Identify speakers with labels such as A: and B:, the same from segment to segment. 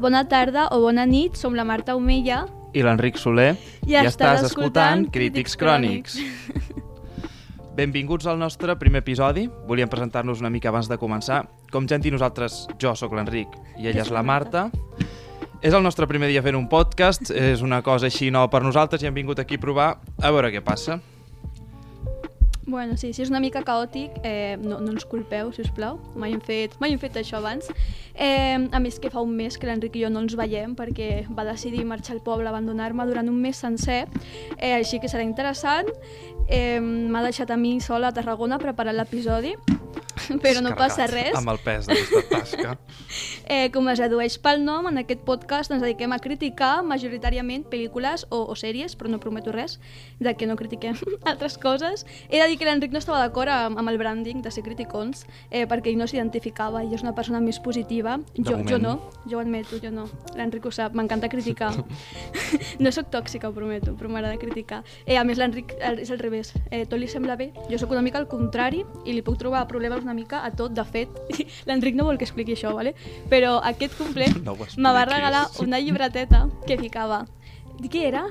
A: Bona tarda o bona nit, som la Marta Omella.
B: I l'Enric Soler.
A: I estàs escoltant
B: Crítics
A: Crítics
B: Crònics. Benvinguts al nostre primer episodi. Volíem presentar-nos una mica abans de començar. Com ja hem dit nosaltres, jo sóc l'Enric i ella és la Marta. És el nostre primer dia fent un podcast, és una cosa així nova per nosaltres i hem vingut aquí a provar a veure què passa.
A: Bueno, sí, si és una mica caòtic, eh, no, no ens culpeu, si us plau. Mai hem fet, mai hem fet això abans. Eh, a més que fa un mes que l'Enric i jo no ens veiem perquè va decidir marxar al poble, abandonar-me durant un mes sencer, eh, així que serà interessant. Eh, M'ha deixat a mi sola a Tarragona preparant l'episodi, però no passa res.
B: Amb el pes d'aquesta tasca.
A: Eh, com es dedueix pel nom, en aquest podcast ens dediquem a criticar majoritàriament pel·lícules o, o sèries, però no prometo res, de que no critiquem altres coses. He de dir que l'Enric no estava d'acord amb, amb el branding de ser criticons, eh, perquè ell no s'identificava, ell és una persona més positiva.
B: De
A: Jo, jo
B: moment.
A: no, jo ho admeto, jo no. L'Enric ho sap, m'encanta criticar. no sóc tòxica, ho prometo, però m'agrada criticar. Eh, a més, l'Enric és al revés. Eh, tot li sembla bé. Jo sóc una mica al contrari i li puc trobar problemes una mica a tot. De fet, l'Enric no vol que expliqui això, ¿vale? però aquest complet
B: No
A: me va regalar una llibreteta que ficava... Què era?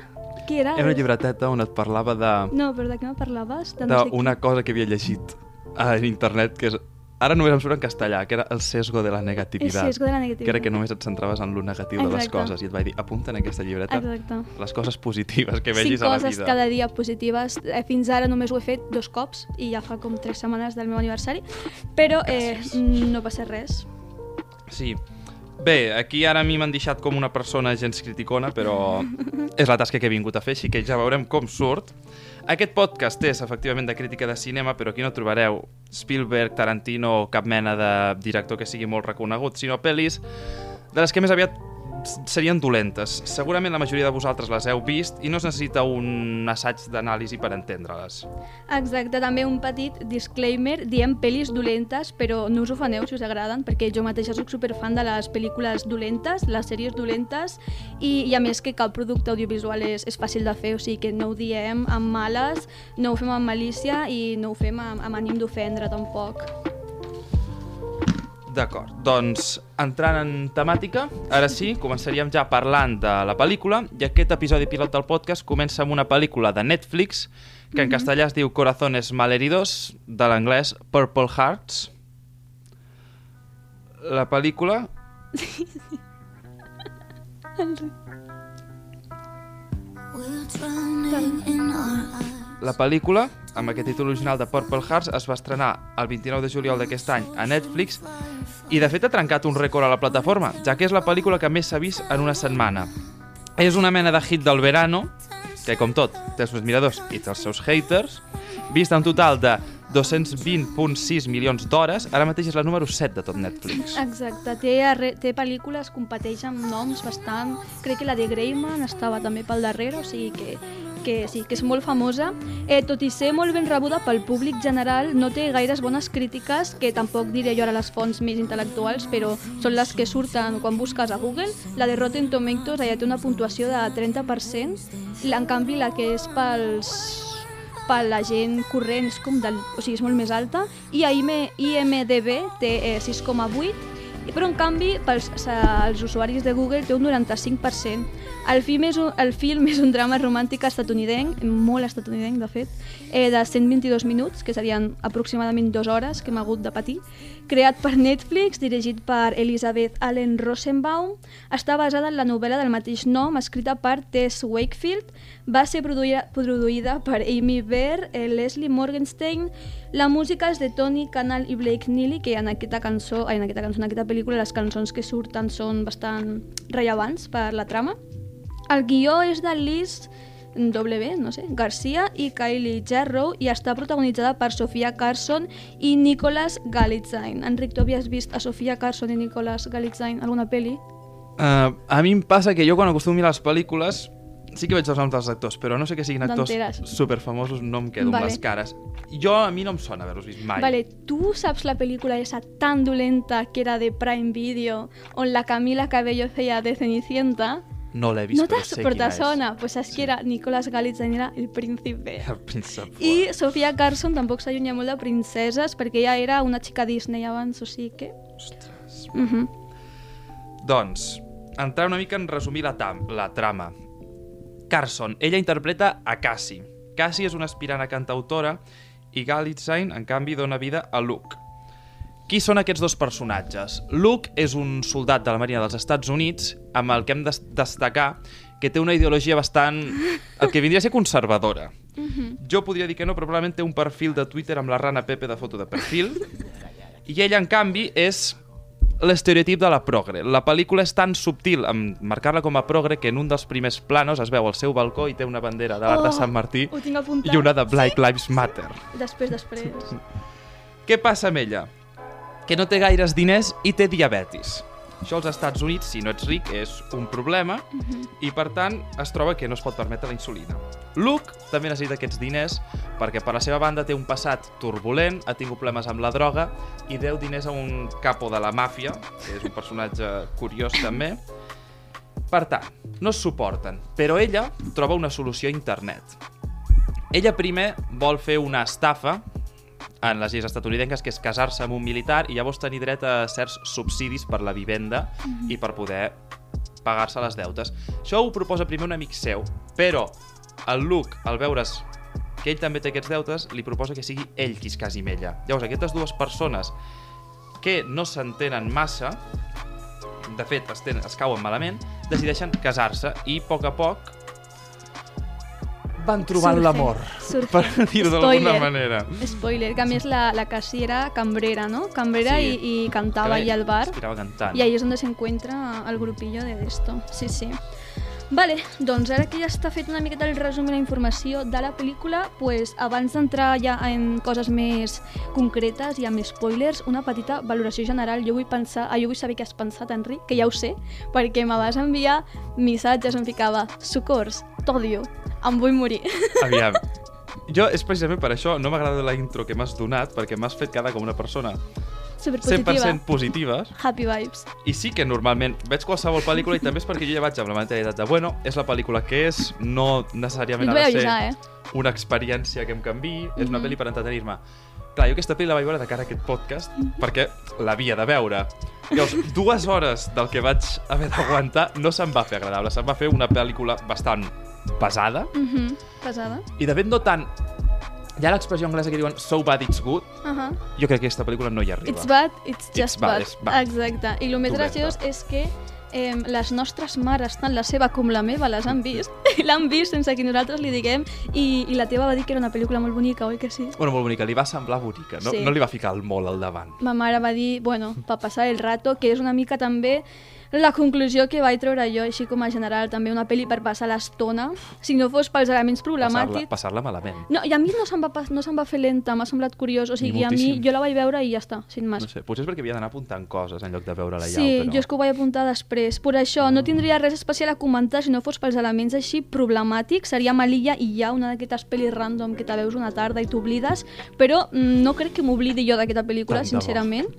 A: Què era?
B: Era una llibreteta on et parlava de
A: No, però de què me parlaves? De no sé
B: d'una cosa que havia llegit a internet que és... Ara només em surt en castellà, que era el sesgo de la
A: qui. El
B: negativitat.
A: sesgo de la negativitat.
B: que era que només et centraves en lo negatiu de les
A: Exacte.
B: coses i et vaig dir, apunta en aquesta llibreta
A: Exacte.
B: les coses positives que
A: Cinc
B: vegis a la
A: coses
B: vida.
A: cada dia positives. Eh, fins ara només ho he fet dos cops i ja fa com tres setmanes del meu aniversari. Però eh, no passa res.
B: Sí. Bé, aquí ara a mi m'han deixat com una persona gens criticona, però és la tasca que he vingut a fer, així que ja veurem com surt. Aquest podcast és efectivament de crítica de cinema, però aquí no trobareu Spielberg, Tarantino o cap mena de director que sigui molt reconegut, sinó pel·lis de les que més aviat serien dolentes. Segurament la majoria de vosaltres les heu vist i no es necessita un assaig d'anàlisi per entendre-les.
A: Exacte, també un petit disclaimer, diem pel·lis dolentes, però no us ofeneu si us agraden, perquè jo mateixa sóc superfan de les pel·lícules dolentes, les sèries dolentes, i, i a més que cap producte audiovisual és, és fàcil de fer, o sigui que no ho diem amb males, no ho fem amb malícia i no ho fem amb, amb ànim d'ofendre tampoc.
B: D'acord, doncs entrant en temàtica, ara sí, començaríem ja parlant de la pel·lícula i aquest episodi pilot del podcast comença amb una pel·lícula de Netflix que en castellà es diu Corazones Malheridos, de l'anglès Purple Hearts. La pel·lícula... La pel·lícula, amb aquest títol original de Purple Hearts, es va estrenar el 29 de juliol d'aquest any a Netflix i de fet ha trencat un rècord a la plataforma, ja que és la pel·lícula que més s'ha vist en una setmana. És una mena de hit del verano, que com tot, té els seus miradors i té els seus haters, vista un total de 220.6 milions d'hores, ara mateix és la número 7 de tot Netflix.
A: Exacte, té, té pel·lícules, competeix amb noms bastant... Crec que la de Greyman estava també pel darrere, o sigui que, que sí, que és molt famosa. Eh, tot i ser molt ben rebuda pel públic general, no té gaires bones crítiques, que tampoc diré jo ara les fonts més intel·lectuals, però són les que surten quan busques a Google. La de Rotten Tomatoes allà té una puntuació de 30%, i en canvi la que és pels per la gent corrent és com del, o sigui, és molt més alta i a IM, IMDB té eh, 6,8 i però en canvi pels sa- els usuaris de Google té un 95%. El film és un, el film és un drama romàntic estatunidenc, molt estatunidenc de fet, eh, de 122 minuts, que serien aproximadament dues hores que hem hagut de patir, creat per Netflix, dirigit per Elizabeth Allen Rosenbaum, està basada en la novel·la del mateix nom, escrita per Tess Wakefield, va ser produïda, produïda per Amy Bear, eh, Leslie Morgenstein, la música és de Tony Canal i Blake Neely, que en aquesta cançó, ai, en aquesta cançó, en aquesta pel·lícula, les cançons que surten són bastant rellevants per la trama. El guió és de Liz W, no sé, Garcia i Kylie Jarrow i està protagonitzada per Sofia Carson i Nicholas Galitzine. Enric, tu havies vist a Sofia Carson i Nicholas Galitzine alguna pel·li?
B: Uh, a mi em passa que jo quan acostumo a mirar les pel·lícules sí que veig els noms dels actors, però no sé que siguin actors superfamosos, no em quedo
A: Vale.
B: amb les cares. Jo, a mi no em sona haver-los vist mai.
A: Vale, tu saps la pel·lícula esa tan dolenta que era de Prime Video on la Camila Cabello feia de Cenicienta?
B: No l'he vist,
A: no
B: però sé quina
A: sona? Pues saps que era Nicolas Galitzine era el príncipe.
B: El príncep.
A: I Sofia Carson tampoc s'allunya molt de princeses perquè ella era una xica Disney abans, o sigui que...
B: Ostres.
A: Uh -huh.
B: Doncs, entrar una mica en resumir la, tam, la trama. Carson, ella interpreta a Cassie. Cassie és una aspirant a cantautora i Galitzine, en canvi, dona vida a Luke. Qui són aquests dos personatges? Luke és un soldat de la Marina dels Estats Units amb el que hem de destacar que té una ideologia bastant... el que vindria a ser conservadora. Jo podria dir que no, però probablement té un perfil de Twitter amb la rana Pepe de foto de perfil. I ella, en canvi, és l'estereotip de la progre. La pel·lícula és tan subtil en marcar-la com a progre que en un dels primers planos es veu al seu balcó i té una bandera de l'art de
A: Oh,
B: Sant Martí
A: ho tinc apuntat.
B: i una de Black Lives Matter.
A: Després, després.
B: Què passa amb ella? Que no té gaires diners i té diabetis. Això als Estats Units, si no ets ric, és un problema i, per tant, es troba que no es pot permetre la insulina. Luke també necessita aquests diners perquè, per la seva banda, té un passat turbulent, ha tingut problemes amb la droga i deu diners a un capo de la màfia, que és un personatge curiós també. Per tant, no es suporten, però ella troba una solució a internet. Ella primer vol fer una estafa en les lleis estatunidenques, que és casar-se amb un militar i llavors tenir dret a certs subsidis per la vivenda i per poder pagar-se les deutes. Això ho proposa primer un amic seu, però el Luke, al veure's que ell també té aquests deutes, li proposa que sigui ell qui es casi amb ella. Llavors, aquestes dues persones que no s'entenen massa, de fet, es, tenen, es cauen malament, decideixen casar-se i, a poc a poc, van trobant l'amor, per dir-ho d'alguna
A: Spoiler.
B: manera.
A: Spoiler, que a més la, la Cassie era cambrera, ¿no? Cambrera
B: Sí.
A: i, i cantava allí al bar.
B: Cantant.
A: Y ahí es donde se encuentra el grupillo de esto. Sí, sí. Vale, doncs ara que ja està fet una miqueta el resum i la informació de la pel·lícula, pues, abans d'entrar ja en coses més concretes i amb spoilers, una petita valoració general. Jo vull pensar, ah, jo vull saber què has pensat, Enric, que ja ho sé, perquè me vas enviar missatges on ficava socors, t'odio, em vull morir.
B: Aviam. Jo, és precisament per això, no m'agrada la intro que m'has donat, perquè m'has fet quedar com una persona
A: Superpositiva.
B: 100% positiva.
A: Happy vibes.
B: I sí que normalment veig qualsevol pel·lícula i també és perquè jo ja vaig amb la mentalitat de, bueno, és la pel·lícula que és, no necessàriament ha de ser
A: eh?
B: una experiència que em canvi, és una
A: Mhm.
B: pel·li per entretenir-me. Clar, jo aquesta pel·li la vaig veure de cara a aquest podcast perquè l'havia de veure. Llavors, dues hores del que vaig haver d'aguantar no se'm va fer agradable, se'm va fer una pel·lícula bastant pesada,
A: Mhm, Pesada.
B: i de fet no tant... Hi ha l'expressió anglesa que diuen so bad it's good,
A: Uh -huh.
B: jo crec que aquesta pel·lícula no hi arriba.
A: It's bad, it's just
B: It's bad,
A: bad.
B: és bad.
A: Exacte. I el més graciós és que eh, les nostres mares, tant la seva com la meva, les han vist. I l'han vist sense que nosaltres li diguem. I, I la teva va dir que era una pel·lícula molt bonica, oi que sí?
B: Bueno, molt bonica, li va semblar bonica, no,
A: Sí.
B: no li va ficar el molt al davant.
A: Ma mare va dir, bueno, per passar el rato, que és una mica també la conclusió que vaig treure jo, així com a general, també una pel·li per passar l'estona, si no fos pels elements
B: Passar-la
A: problemàtics.
B: passar malament.
A: No, i a mi no se'm va, no se'm va fer lenta, m'ha semblat curiós, o sigui, a mi jo la vaig veure i ja està, sin més.
B: No sé, potser és perquè havia d'anar apuntant coses en lloc de veure-la ja,
A: Sí,
B: però...
A: jo és que ho vaig apuntar després. Per això no tindria res especial a comentar si no fos pels elements així problemàtics. Seria Malilla i ja una d'aquestes pel·lis random que te veus una tarda i t'oblides, però mm, no crec que m'oblidi jo d'aquesta pel·lícula,
B: Tant de bo.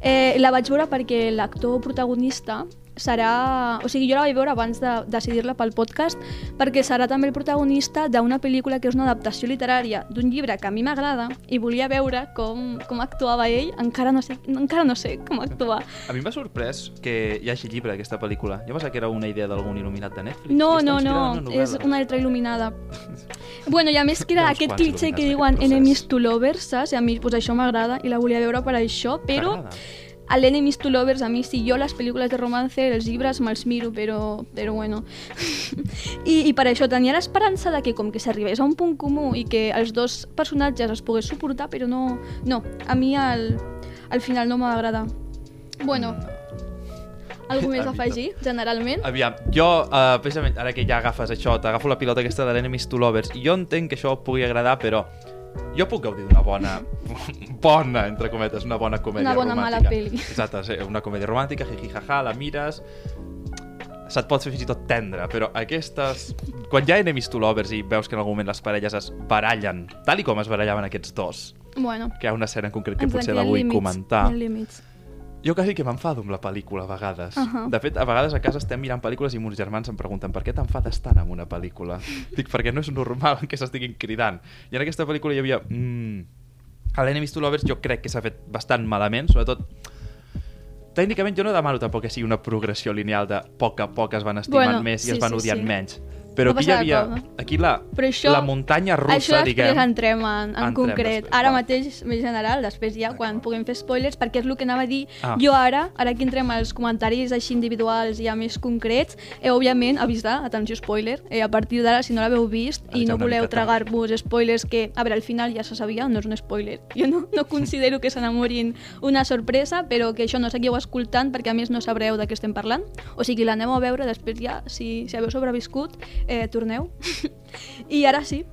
A: Eh, la vaig veure perquè l'actor protagonista serà... O sigui, jo la vaig veure abans de decidir-la pel podcast perquè serà també el protagonista d'una pel·lícula que és una adaptació literària d'un llibre que a mi m'agrada i volia veure com, com actuava ell. Encara no sé, encara no sé com actuar.
B: A mi m'ha sorprès que hi hagi llibre d'aquesta pel·lícula. Jo pensava que era una idea d'algun il·luminat de Netflix.
A: No, no, no,
B: una
A: és una altra il·luminada. bueno, i a més que era aquest cliché que diuen enemies to lovers, saps? I a mi pues, això m'agrada i la volia veure per això, però
B: T'agrada?
A: A l'enemies to lovers, a mi sí, jo les pel·lícules de romance, els llibres me'ls miro, però, però bueno. I, I per això tenia l'esperança de que com que s'arribés a un punt comú i que els dos personatges es pogués suportar, però no, no, a mi al, al final no m'agrada. Bueno, Algú més
B: A
A: afegir, generalment?
B: Aviam, jo, uh, precisament, ara que ja agafes això, t'agafo la pilota aquesta de l'Enemies to Lovers, i jo entenc que això pugui agradar, però jo puc gaudir d'una bona, bona, entre cometes, una bona comèdia
A: Una bona
B: romàntica.
A: mala peli.
B: Exacte, sí, una comèdia romàntica, jiji, jaja, la mires, se't pot fer fins i tot tendre, però aquestes... Quan hi ha enemies to lovers i veus que en algun moment les parelles es barallen, tal i com es barallaven aquests dos,
A: Bueno,
B: que hi ha una escena en concret que potser la vull
A: límits,
B: comentar,
A: límits.
B: Jo quasi que m'enfado amb la pel·lícula a vegades. Uh. -huh. De fet, a vegades a casa estem mirant pel·lícules i mons germans em pregunten per què t'enfades tant amb una pel·lícula? Dic, perquè no és normal que s'estiguin cridant. I en aquesta pel·lícula hi havia... Mm, a l'Enemies to Lovers jo crec que s'ha fet bastant malament, sobretot tècnicament jo no demano tampoc que sigui una progressió lineal de poc a poc es van estimant
A: Bueno,
B: més i
A: sí,
B: es van
A: sí,
B: odiant
A: sí.
B: menys. Però aquí hi havia... Aquí la,
A: Però això,
B: la muntanya russa,
A: això després
B: diguem...
A: entrem en, en
B: Entrem
A: concret.
B: després,
A: ara
B: va.
A: mateix, més general, després ja quan puguem fer spoilers, perquè és el que anava a dir
B: Ah.
A: jo ara, ara que entrem als comentaris així individuals ja més concrets, eh, òbviament, avisar, atenció spoiler, eh, a partir d'ara, si no l'haveu vist
B: Ara
A: i
B: ja
A: no voleu tragar-vos spoilers que, a veure, al final ja se sabia, no és un spoiler. Jo no, no considero que s'enamorin una sorpresa, però que això no seguiu escoltant perquè a més no sabreu de què estem parlant. O sigui, l'aneu a veure, després ja, si, si haveu sobreviscut, eh, torneu. I ara sí.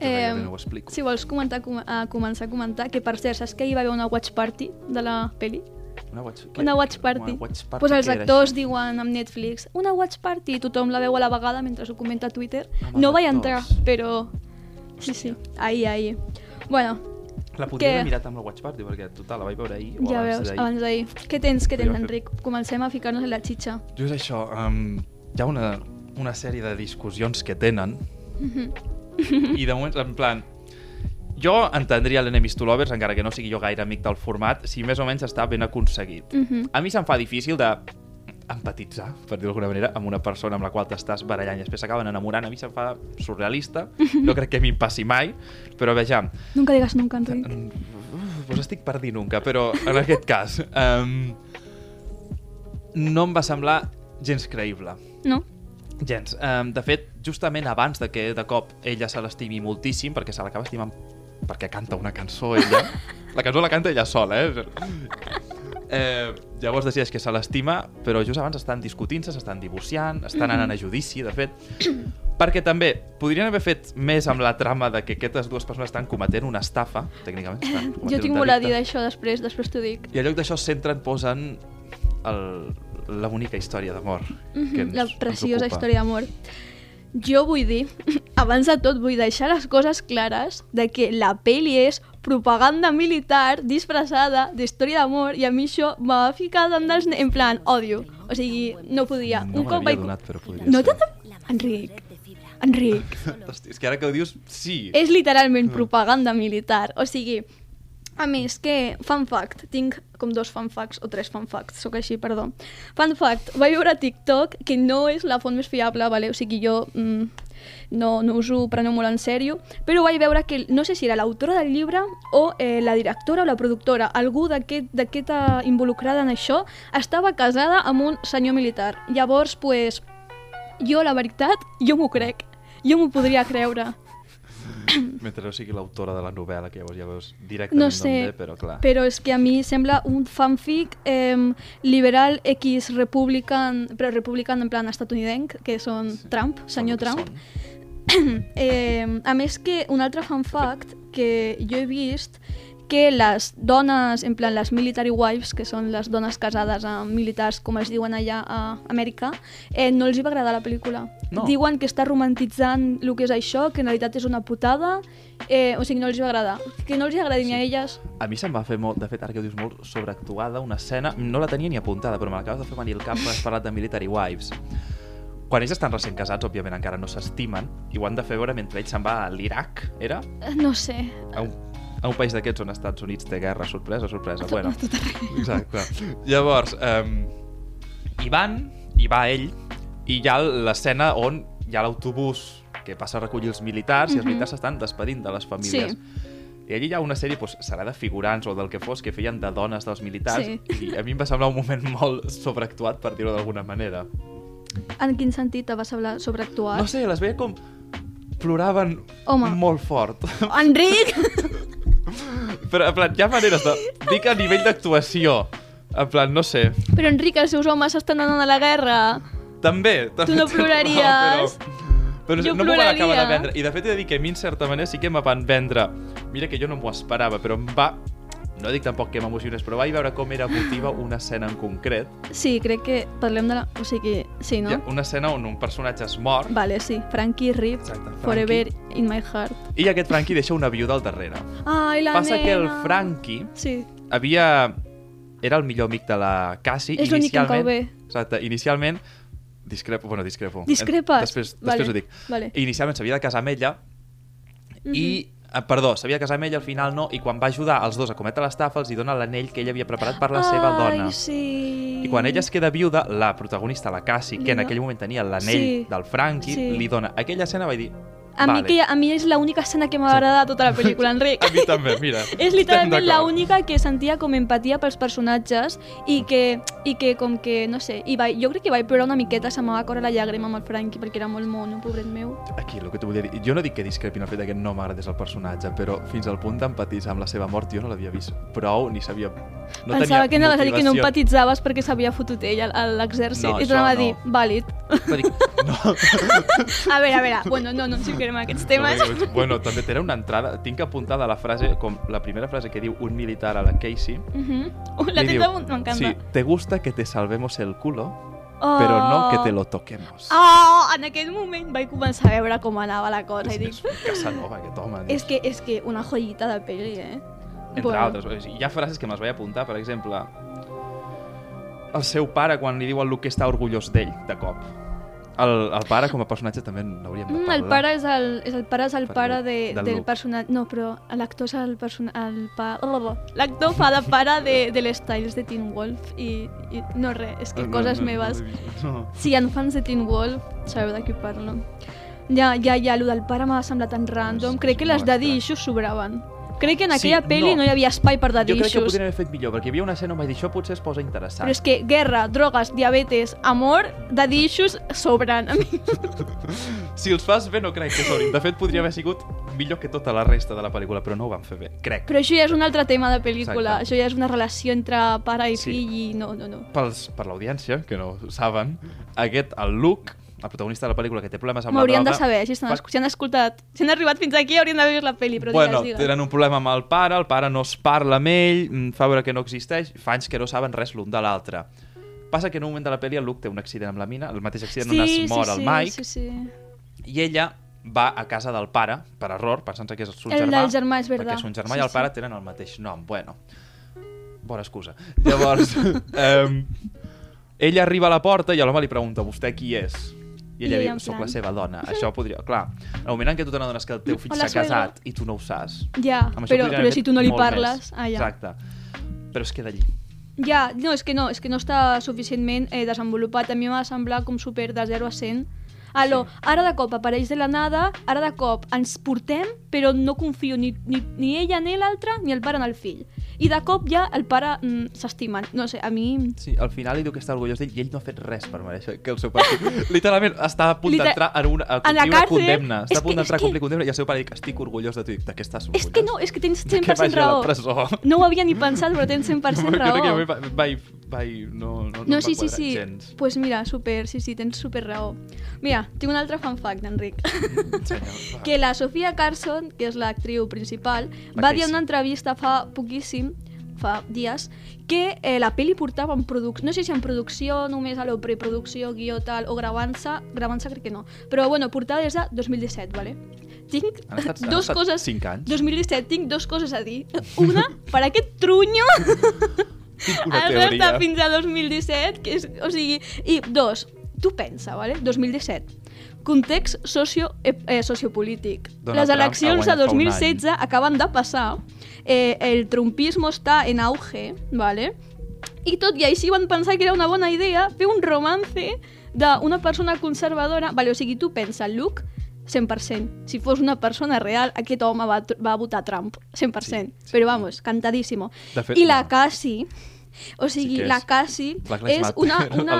B: Gairebé no ho explico.
A: si vols comentar, com, a començar a comentar, que per cert, saps que hi va haver una watch party de la peli?
B: Una watch, què?
A: Una watch party.
B: Una watch party
A: pues els
B: era
A: actors
B: això?
A: diuen amb Netflix una watch party, tothom la veu a la vegada mentre ho comenta a Twitter.
B: Els
A: no vaig entrar, però... Sí, sí, ahir, ahir. Bueno,
B: La podria
A: que-
B: haver mirat amb la Watch Party, perquè total, la vaig veure ahir o
A: ja
B: abans d'ahir.
A: abans d'ahir. Què tens, què tens, Enric? Comencem a ficar-nos en la xitxa.
B: Jo és això, um, hi ha una, una sèrie de discussions que tenen i de moment, en plan, jo entendria l'Enemies to Lovers, encara que no sigui jo gaire amic del format, si més o menys està ben aconseguit.
A: Mhm.
B: A mi se'm fa difícil de empatitzar, per dir-ho d'alguna manera, amb una persona amb la qual t'estàs barallant i després s'acaben enamorant. A mi se'm fa surrealista, no crec que em passi mai, però vejam,
A: Nunca digas nunca, Enric.
B: Uf, Pues estic per dir nunca, però en aquest cas um, no em va semblar gens creïble.
A: No?
B: Gens. Um, de fet, justament abans de que de cop ella se l'estimi moltíssim, perquè se l'acaba estimant perquè canta una cançó ella. La cançó la canta ella sola, eh? eh llavors decideix que se l'estima, però just abans estan discutint-se, s'estan divorciant, estan anant a judici, de fet, perquè també podrien haver fet més amb la trama de que aquestes dues persones estan cometent una estafa, tècnicament. Estan
A: Jo tinc molt a dir d'això després, després t'ho dic.
B: I en lloc d'això centren, posen el, la bonica història d'amor. que ens-
A: la preciosa història d'amor. Jo vull dir, abans de tot vull deixar les coses clares de que la peli és propaganda militar disfressada d'història d'amor i a mi això me va ficar tant dels... En plan, odio. O sigui, no podia.
B: No
A: Un cop vaig...
B: donat, però podria
A: No
B: ser.
A: Enric, Enric,
B: Hosti, és que ara que ho dius, sí.
A: és literalment propaganda militar. O sigui, a més que, fun fact, tinc com dos fun facts o tres fun facts, sóc així, perdó. Fun fact, vaig veure a TikTok que no és la font més fiable, vale? o sigui, jo mm, no, no us ho preneu molt en sèrio, però vaig veure que, no sé si era l'autora del llibre o eh, la directora o la productora, algú d'aquest- d'aquesta involucrada en això, estava casada amb un senyor militar. Llavors, pues, jo, la veritat, jo m'ho crec. Jo m'ho podria creure.
B: Mentre no sigui l'autora de la novel·la, que llavors ja veus directament
A: No sé,
B: ve, però clar.
A: però és que a mi sembla un fanfic eh, liberal X republican, però republican en plan estatunidenc, que són Trump, senyor
B: Són
A: Trump.
B: són.
A: Eh, a més que un altre fan fact que jo he vist que les dones, en plan les military wives, que són les dones casades amb militars, com es diuen allà a Amèrica, eh, no els hi va agradar la pel·lícula.
B: No.
A: Diuen que està romantitzant el que és això, que en realitat és una putada, eh, o sigui, no els hi va agradar. Que no els hi agradi ni a elles.
B: A mi se'm va fer molt, de fet, ara que ho dius molt sobreactuada, una escena, no la tenia ni apuntada, però me l'acabes de fer venir al cap quan has parlat de Military Wives. Quan ells estan recent casats, òbviament encara no s'estimen, i ho han de fer veure mentre ell se'n va a l'Iraq, era?
A: No sé.
B: A un, a un país d'aquests on els Estats Units té guerra, sorpresa, sorpresa. Bueno, exacte. Llavors, um, hi van, hi va ell, i hi ha l'escena on hi ha l'autobús que passa a recollir els militars i els
A: Mhm.
B: militars s'estan despedint de les famílies.
A: Sí.
B: I allí hi ha una sèrie, doncs, serà de figurants o del que fos, que feien de dones dels militars,
A: Sí.
B: i a mi em va semblar un moment molt sobreactuat, per dir-ho d'alguna manera.
A: En quin sentit te va semblar sobreactuat?
B: No sé, les veia com ploraven
A: Home.
B: molt fort.
A: Enric!
B: Però, en plan, hi ha maneres de... Dic a nivell d'actuació. En plan, no sé.
A: Però Enric, els seus homes estan anant a la guerra.
B: També. també
A: no
B: tens
A: ploraries?
B: raó, Però, però
A: Jo
B: no m'ho van acabar de vendre. I de fet he de dir que a mi, en certa manera, sí que me van vendre... Mira que jo no m'ho esperava, però em va... No dic tampoc que m'emocionés, però vaig veure com era emotiva una escena en concret.
A: Sí, crec que parlem de la... O sigui, sí, no?
B: Una escena on un personatge es mor
A: Vale, sí. Frankie Rip,
B: Exacte, Frankie.
A: Forever in my heart.
B: i aquest Frankie deixa una viuda al darrere.
A: Ai, la
B: Passa
A: nena!
B: que el Frankie
A: Sí,
B: havia... Era el millor amic de la Cassie.
A: és l'únic que em cau bé.
B: Exacte, inicialment... Discrepo, bueno, discrepo.
A: Discrepes?
B: Eh, Després,
A: Vale,
B: després ho dic.
A: vale.
B: Inicialment s'havia de casar amb ella i... eh, Perdó, s'havia de casar amb ella, al final no, i quan va ajudar els dos a cometre l'estafa els hi dona l'anell que ella havia preparat per la seva dona.
A: Ai, sí.
B: I quan ella es queda viuda, la protagonista, la Cassie, que
A: Li
B: en aquell moment tenia l'anell
A: Sí.
B: del Frankie,
A: Sí.
B: li dona aquella escena, vaig dir...
A: A, mi
B: vale.
A: que, a mi és l'única escena que m'ha agradat tota la pel·lícula, Enric.
B: A mi també, mira.
A: És literalment l'única que sentia com empatia pels personatges i que, i que com que, no sé, i vaig, jo crec que vaig plorar una miqueta, se m'ha córrer la llàgrima amb el Frankie perquè era molt mono, pobret meu.
B: Aquí, el que t'ho volia dir, jo no dic que discrepi en el fet que no m'agradés el personatge, però fins al punt d'empatitzar amb la seva mort jo no l'havia vist prou, ni sabia... No
A: Pensava que anaves a dir que no empatitzaves perquè s'havia fotut ell a a l'exèrcit
B: No,
A: i tornava a
B: això
A: dir,
B: no.
A: vàlid.
B: Va dir, no,
A: A veure, a veure, bueno, no, no ens en aquests temes.
B: No, bueno, també té una entrada, tinc apuntada la frase, com la primera frase que diu un militar a la Casey.
A: Uh -huh. uh, la damunt? M'encanta.
B: Sí, te gusta que te salvemos el culo,
A: Oh.
B: però no que te lo toquemos.
A: Oh, en aquell moment vaig començar a veure com anava la cosa i
B: és,
A: dic,
B: és Casanova, aquest home.
A: és que, és que una joyita de pel·li, eh?
B: Entre altres. Hi ha frases que me'ls vaig apuntar, per exemple, el seu pare quan li diu al Luke que està orgullós d'ell, de cop. El, el pare com a personatge també n'hauríem de
A: Mm,
B: parlar.
A: el pare és el, és el pare és el pare de,
B: del
A: del personatge... No, però l'actor és el personatge... Pa... oh, L'actor fa de pare de, de les Styles de Teen Wolf i, i no res, és que coses meves.
B: No.
A: Si hi ha fans de Teen Wolf, sabeu de qui parlo. Ja, ja, ja, el del pare m'ha semblat tan random. Crec que les daddy
B: estrany.
A: issues sobraven. Crec que en
B: Sí,
A: aquella pel·li
B: no.
A: no. hi havia espai per daddy
B: Jo crec que
A: issues.
B: podrien haver fet millor, perquè hi havia una escena on vaig dir això potser es posa interessant.
A: Però és que guerra, drogues, diabetes, amor, daddy issues sobren. A mi
B: Si els fas bé no crec que sobrin. De fet, podria haver sigut millor que tota la resta de la pel·lícula, però no ho van fer bé, crec.
A: Però això ja és un altre tema de pel·lícula.
B: Exacte.
A: Això ja és una relació entre pare i
B: Sí.
A: fill i no, no, no.
B: Pels, per l'audiència, que no ho saben, aquest, el Luke, el protagonista de la pel·lícula que té problemes amb la
A: M'haurien de
B: droga...
A: saber, si, estan,
B: fa-
A: si han escoltat, si han arribat fins aquí haurien d'haver vist la pel·li, però
B: bueno,
A: digues, digues.
B: tenen un problema amb el pare, el pare no es parla amb ell, mm, fa veure que no existeix, fa anys que no saben res l'un de l'altre. Passa que en un moment de la pel·li el Luke té un accident amb la mina, el mateix accident on es mor el Mike,
A: Sí, sí.
B: i ella va a casa del pare, per error, pensant que és el seu
A: El
B: germà,
A: és verdad.
B: perquè son germà
A: Sí,
B: i el pare
A: sí.
B: tenen el mateix nom. Bueno, bona excusa. Llavors, um, ella arriba a la porta i l'home li pregunta, vostè qui és? I ella
A: I
B: diu, soc
A: plan-
B: la seva dona. Això podria... Clar, en el moment en què tu te n'adones que el teu fill s'ha casat i tu no ho saps,
A: Ja, però, però si tu no li parles... Ah, ja.
B: Exacte. Però es queda allí.
A: Ja, no, és que no, és que no està suficientment eh, desenvolupat. A mi m'ha de semblar com super de 0 a 100. Alò,
B: Sí.
A: ara de cop apareix de la nada, ara de cop ens portem, però no confio ni, ni, ni ella ni l'altre, ni el pare en el fill. I de cop ja el pare mm, s'estimen. No sé, a mi...
B: Sí, al final li diu que està orgullós d'ell i ell no ha fet res per mereixer que el seu pare... Literalment està a punt
A: Liter-
B: d'entrar en una, a complir una condemna. Està a punt d'entrar a complir
A: que-
B: condemna i el seu pare diu que estic orgullós de tu. De què estàs orgullós?
A: És que no, és que tens
B: De que
A: 100%
B: vagi a la
A: raó.
B: presó.
A: No ho havia ni pensat, però tens 100%
B: Crec que
A: raó.
B: vaig, vaig, vaig, no, no, no,
A: No,
B: va
A: sí, sí, sí.
B: Gens.
A: pues mira, super, sí, sí, tens super raó. Mira, tinc un altre fan fact, Enric.
B: Senyor, va.
A: que la Sofia Carson, que és l'actriu principal,
B: La
A: va dir en una entrevista fa poquíssim, fa dies, que eh, la pel·li portava en producció, no sé si en producció, només a la preproducció, guió tal, o gravant-se, gravant-se crec que no, però bueno, portada des de 2017, vale? Tinc
B: Han estat, han
A: dos
B: estat
A: coses...
B: cinc anys.
A: 2017, tinc dos coses a dir. Una, per aquest trunyo
B: Tinc una
A: has
B: teoria.
A: fins a 2017, que és, o sigui... I dos, tu pensa, vale? 2017. Context socio, eh, eh, sociopolític.
B: Donald
A: Les eleccions de
B: guanyat fa un
A: 2016 acaben de passar. Eh, el trumpismo està en auge, vale? I tot i així van pensar que era una bona idea fer un romance d'una persona conservadora. Vale, o sigui, tu pensa, Luke, 100%. Si fos una persona real, aquest home va, va votar Trump, 100%.
B: Sí, sí.
A: Però vamos, cantadíssimo.
B: Fet,
A: I la
B: no.
A: Cassie, o sigui,
B: que
A: la
B: és
A: Cassie
B: Lives
A: és
B: Matter
A: una... una...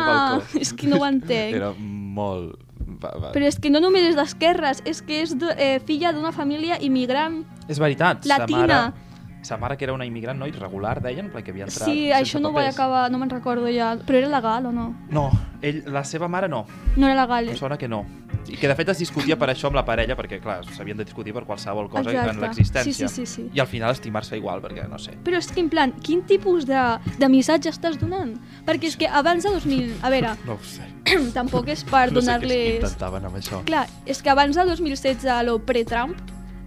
A: És que no ho entenc.
B: Era molt... Va, va.
A: Però és que no només és d'esquerres, és que és de, eh, filla d'una família immigrant
B: És veritat. sa
A: latina.
B: Mare... sa mare que era una immigrant, no? Irregular, deien, perquè havia entrat
A: Sí, això no vaig
B: papers.
A: acabar, no me'n recordo ja. Però era legal o no?
B: No, ell, la seva mare no.
A: No era legal.
B: Em sona que no. I que de fet es discutia per això amb la parella, perquè clar, s'havien de discutir per qualsevol cosa
A: Exacte.
B: en l'existència.
A: Sí, sí, sí, sí.
B: I al final estimar-se igual, perquè no sé.
A: Però és que, en plan, quin tipus de, de missatge estàs donant? Perquè és que abans de 2000... A veure,
B: No ho sé.
A: tampoc és per
B: No sé què
A: donar-les...
B: intentaven amb això.
A: Clar, és que abans de 2016, a lo pre-Trump,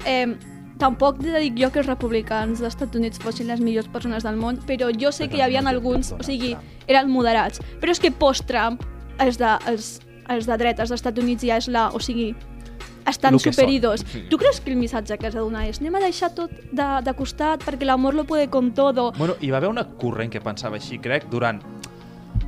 A: eh, tampoc dic jo que els republicans dels Estats Units fossin les millors persones del món, però jo sé que hi havia alguns, o sigui, eren moderats. Però és que post-Trump, els de, els, els de dretes dels Estats Units ja és la... O sigui, estan superidos.
B: Sí.
A: Tu creus que el missatge que has de donar és anem a deixar tot de, de costat perquè l'amor lo puede con todo?
B: Bueno, hi va haver una corrent que pensava així, crec, durant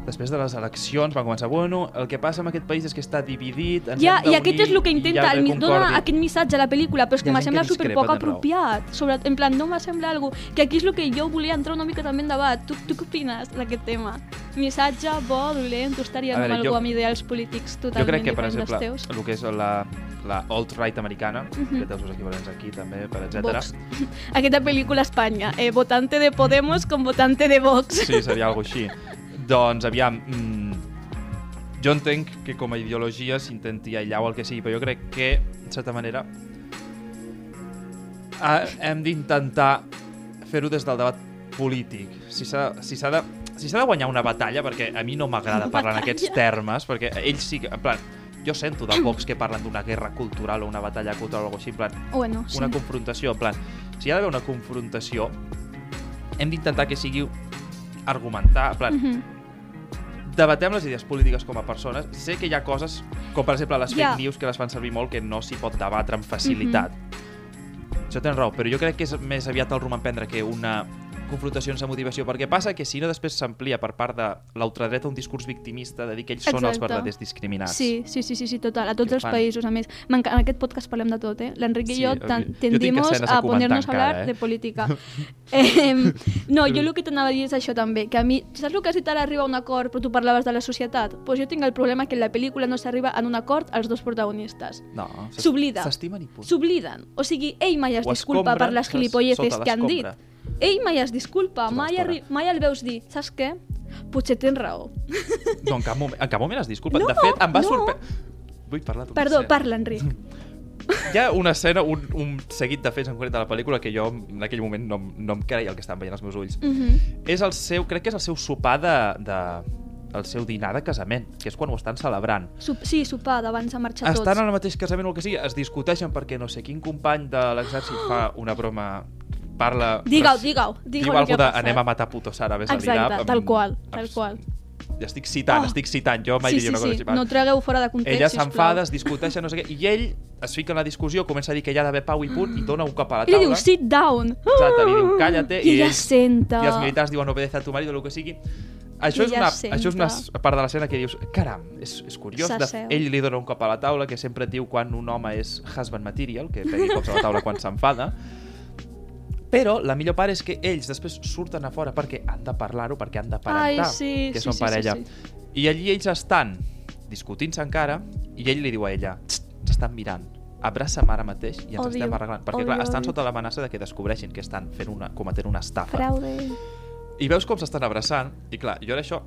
B: després de les eleccions van començar, bueno, el que passa en aquest país és que està dividit, ens
A: Ja,
B: hem
A: i aquest
B: d'unir
A: és el que intenta, el, dona aquest missatge a la pel·lícula, però és que
B: ha
A: me
B: gent
A: sembla
B: que discrepa,
A: superpoc
B: tens raó.
A: apropiat. Sobre, en plan, no me sembla algo que aquí és el que jo volia entrar una mica també en debat. Tu, tu què opines d'aquest tema? Missatge bo, dolent, tu estaries
B: A
A: amb
B: veure,
A: algú
B: jo-
A: amb ideals polítics
B: Jo
A: totalment
B: crec que, per exemple,
A: teus?
B: el que és la, la alt-right americana,
A: Mhm.
B: que té els seus equivalents aquí també, per etc.
A: Vox. Aquesta pel·lícula a Espanya, eh, votante de Podemos con votante de Vox.
B: Sí, seria alguna així. Doncs, aviam, mm, jo entenc que com a ideologia s'intenti aïllar o el que sigui, però jo crec que, en certa manera, ha, hem d'intentar fer-ho des del debat polític. Si s'ha si de, si s'ha de guanyar una batalla, perquè a mi no m'agrada parlar en aquests termes, perquè ells sí que, en plan, jo sento de Vox que parlen d'una guerra cultural o una batalla cultural o alguna així, en plan,
A: Bueno, sí.
B: una confrontació, en plan, si hi ha d'haver una confrontació, hem d'intentar que sigui argumentar, en plan,
A: Mhm.
B: Debatem les idees polítiques com a persones. Sé que hi ha coses, com per exemple les
A: Ja.
B: fake news, que les fan servir molt, que no s'hi pot debatre amb facilitat. Això tens raó, però jo crec que és més aviat el rumb emprendre que una confrontació sense motivació, perquè passa que si no després s'amplia per part de l'ultradreta un discurs victimista de dir que ells són els
A: Exacte.
B: verdaders discriminats.
A: Sí, sí, sí, sí, sí, total, a tots els
B: fan.
A: països, a més. En aquest podcast parlem de tot, eh? L'Enric i
B: Sí,
A: jo
B: tinc
A: tendimos a
B: a
A: ponernos a hablar
B: eh?
A: de política. eh, no, jo el que t'anava a dir és això també, que a mi, saps el que has dit ara arriba a un acord, però tu parlaves de la societat? Doncs pues jo tinc el problema que en la pel·lícula no s'arriba en un acord als dos protagonistes.
B: No,
A: S'oblida.
B: S'estimen i punt.
A: S'obliden. O sigui, ell mai es
B: Ho
A: disculpa per les gilipolleces que han dit. Ell mai es disculpa, mai, arri- mai el veus dir, saps què? Potser tens raó.
B: No, en cap moment, en cap moment es disculpa.
A: No,
B: de fet, em va
A: no.
B: sorprendre... Vull parlar d'una
A: Perdó,
B: escena.
A: parla, Enric.
B: Hi ha una escena, un, un seguit de fets en concret de la pel·lícula que jo en aquell moment no, no em creia el que estaven veient els meus ulls.
A: Mhm.
B: És el seu, crec que és el seu sopar de, de el seu dinar de casament, que és quan ho estan celebrant.
A: Sup sí, sopar d'abans de marxar tots.
B: Estan en el mateix casament o el que sigui, es discuteixen perquè no sé quin company de l'exèrcit fa una broma parla...
A: Digue-ho, digue-ho,
B: Diu
A: el que
B: alguna
A: passat.
B: anem a matar putos àrabes
A: Exacte,
B: a l'Iraq.
A: tal qual, tal qual.
B: Ja estic citant,
A: Oh.
B: estic citant, jo mai
A: sí,
B: diria
A: sí,
B: una cosa
A: sí.
B: així. va.
A: No ho tragueu fora de context,
B: Ella s'enfada, es discuteixen, no sé què, i ell es fica en la discussió, comença a dir que hi ha d'haver pau i punt, i dona un cop a la
A: I li
B: taula.
A: diu, sit down.
B: Exacte, li diu, cállate,
A: I,
B: i
A: ella senta.
B: I els militars diuen obedece a tu marido, el que sigui. Això és, una,
A: senta.
B: això és una part de l'escena que dius, caram, és, és curiós. De, ell li dona un cop a la taula, que sempre diu quan un home és husband material, que pegui cops a la taula quan s'enfada. Però la millor part és que ells després surten a fora perquè han de parlar-ho, perquè han d'aparentar
A: Ai, sí,
B: que
A: sí,
B: són
A: sí,
B: parella.
A: sí, sí.
B: I allí ells estan discutint-se encara i ell li diu a ella, "Txt, ens estan mirant, abraça'm ara mateix i ens
A: Odio,
B: estem arreglant. Perquè,
A: odio,
B: clar, estan
A: odio.
B: sota l'amenaça de que descobreixin que estan fent una, cometent una estafa.
A: Fraude.
B: I veus com s'estan abraçant, i clar, jo ara això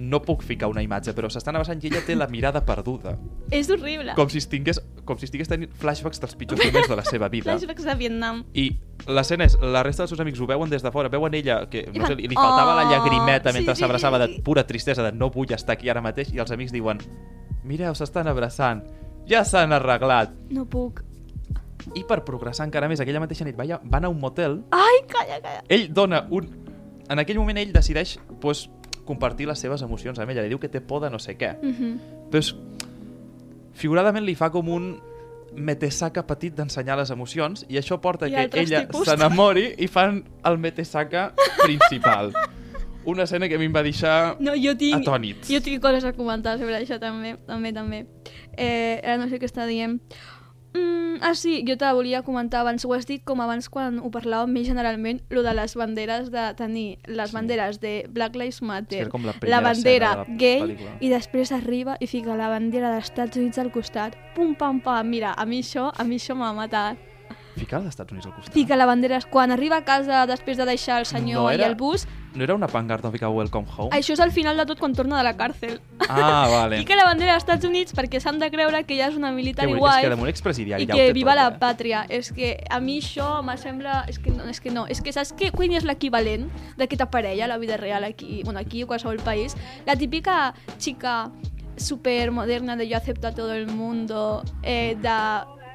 B: no puc ficar una imatge, però s'estan abraçant i ella té la mirada perduda.
A: És horrible.
B: Com si estigués, com si estigués tenint flashbacks dels pitjors moments de la seva vida.
A: Flashbacks de Vietnam.
B: I l'escena és, la resta dels seus amics ho veuen des de fora, veuen ella, que no sé, li, faltava la
A: "Oh",
B: llagrimeta
A: sí,
B: mentre
A: sí,
B: s'abraçava
A: sí,
B: de
A: sí.
B: pura tristesa, de no vull estar aquí ara mateix, i els amics diuen, mireu, s'estan abraçant, ja s'han arreglat.
A: No puc.
B: I per progressar encara més, aquella mateixa nit va- van a un motel
A: Ai, calla, calla.
B: ell dona un... En aquell moment ell decideix pues, compartir les seves emocions amb ella. Li diu que té por de no sé què.
A: Mhm.
B: Pues, figuradament li fa com un metesaca petit d'ensenyar les emocions i això porta
A: I
B: que ella s'enamori i fan el metesaca principal. Una escena que a mi em va deixar
A: No, jo tinc...
B: atònit.
A: Jo tinc coses a comentar sobre això també, també, també. Eh, ara no sé què està dient. Mm, ah, sí, jo te volia comentar abans, ho has dit com abans quan ho parlàvem més generalment, lo de les banderes, de tenir les
B: Sí.
A: banderes de Black Lives Matter,
B: com la
A: la bandera
B: la
A: gay,
B: pel·lícula.
A: i després arriba i fica la bandera dels Estats Units al costat. Pum, pam, pam. Mira, a mi això, a mi això m'ha matat.
B: Ficar als Estats Units al costat.
A: Fica la bandera quan arriba a casa després de deixar el senyor
B: No
A: i
B: era-
A: el bus.
B: No era una pancarta ficar Welcome Home?
A: Això és al final de tot quan torna de la càrcel.
B: Ah, vale.
A: Fica la bandera dels Estats Units perquè s'han de creure que ella és una
B: que
A: militar
B: bonic, és
A: igual
B: que damunt expresidiari
A: i
B: ja
A: que viva
B: tot,
A: la
B: eh?
A: pàtria. És que a mi això me sembla... És que no, és que no. És que saps que quin és l'equivalent d'aquesta parella a la vida real aquí, bueno, aquí o qualsevol país? La típica xica super moderna de yo acepto a todo el mundo, eh, de